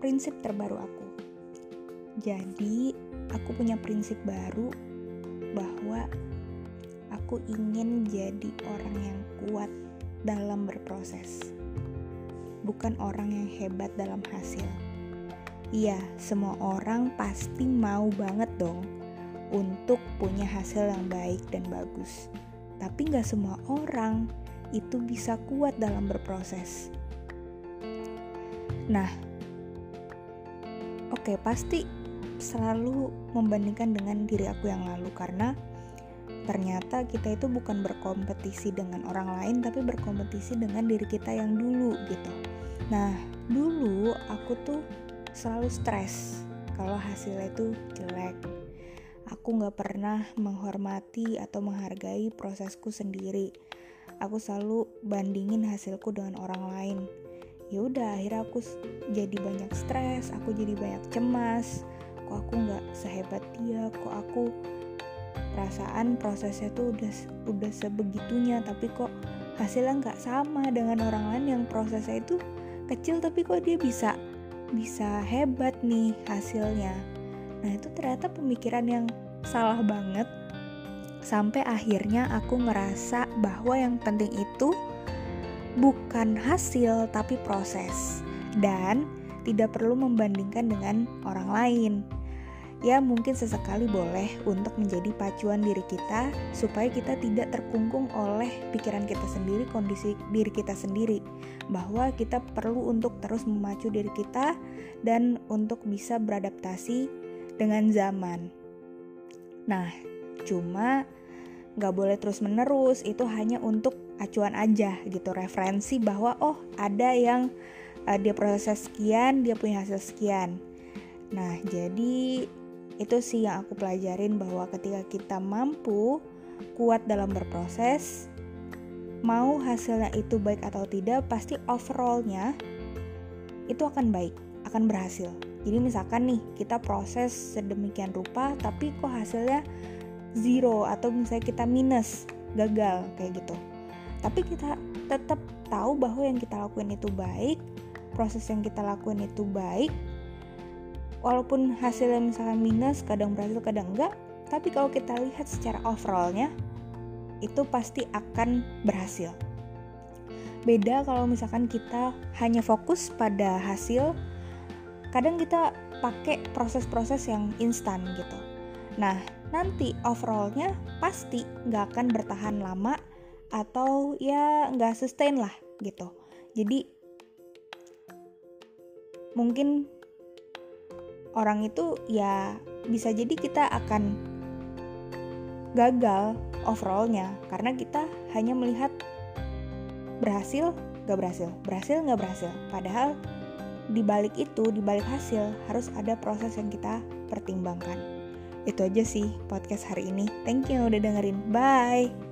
prinsip terbaru aku. Jadi, aku punya prinsip baru bahwa aku ingin jadi orang yang kuat dalam berproses, bukan orang yang hebat dalam hasil. Iya, semua orang pasti mau banget dong untuk punya hasil yang baik dan bagus. Tapi nggak semua orang itu bisa kuat dalam berproses. Nah, oke okay, pasti selalu membandingkan dengan diri aku yang lalu karena ternyata kita itu bukan berkompetisi dengan orang lain tapi berkompetisi dengan diri kita yang dulu gitu. Nah dulu aku tuh selalu stres kalau hasilnya itu jelek. Aku nggak pernah menghormati atau menghargai prosesku sendiri. Aku selalu bandingin hasilku dengan orang lain ya udah akhirnya aku jadi banyak stres aku jadi banyak cemas. Kok aku nggak sehebat dia? Kok aku perasaan prosesnya tuh udah udah sebegitunya tapi kok hasilnya nggak sama dengan orang lain yang prosesnya itu kecil tapi kok dia bisa bisa hebat nih hasilnya. Nah itu ternyata pemikiran yang salah banget. Sampai akhirnya aku ngerasa bahwa yang penting itu bukan hasil tapi proses dan tidak perlu membandingkan dengan orang lain ya mungkin sesekali boleh untuk menjadi pacuan diri kita supaya kita tidak terkungkung oleh pikiran kita sendiri, kondisi diri kita sendiri. Bahwa kita perlu untuk terus memacu diri kita dan untuk bisa beradaptasi dengan zaman. Nah, cuma nggak boleh terus menerus, itu hanya untuk acuan aja gitu, referensi bahwa oh ada yang uh, dia proses sekian, dia punya hasil sekian. Nah, jadi itu sih yang aku pelajarin bahwa ketika kita mampu kuat dalam berproses mau hasilnya itu baik atau tidak pasti overallnya itu akan baik akan berhasil jadi misalkan nih kita proses sedemikian rupa tapi kok hasilnya zero atau misalnya kita minus gagal kayak gitu. Tapi kita tetap tahu bahwa yang kita lakuin itu baik proses yang kita lakuin itu baik. Walaupun hasilnya misalnya minus kadang berhasil kadang enggak tapi kalau kita lihat secara overallnya itu pasti akan berhasil. Beda kalau misalkan kita hanya fokus pada hasil kadang kita pakai proses-proses yang instan gitu nah nanti overallnya pasti nggak akan bertahan lama atau ya nggak sustain lah gitu. Jadi mungkin orang itu ya bisa jadi kita akan gagal overallnya karena kita hanya melihat berhasil gak berhasil berhasil gak berhasil. Padahal di balik itu di balik hasil harus ada proses yang kita pertimbangkan itu aja sih podcast hari ini. Thank you udah dengerin. Bye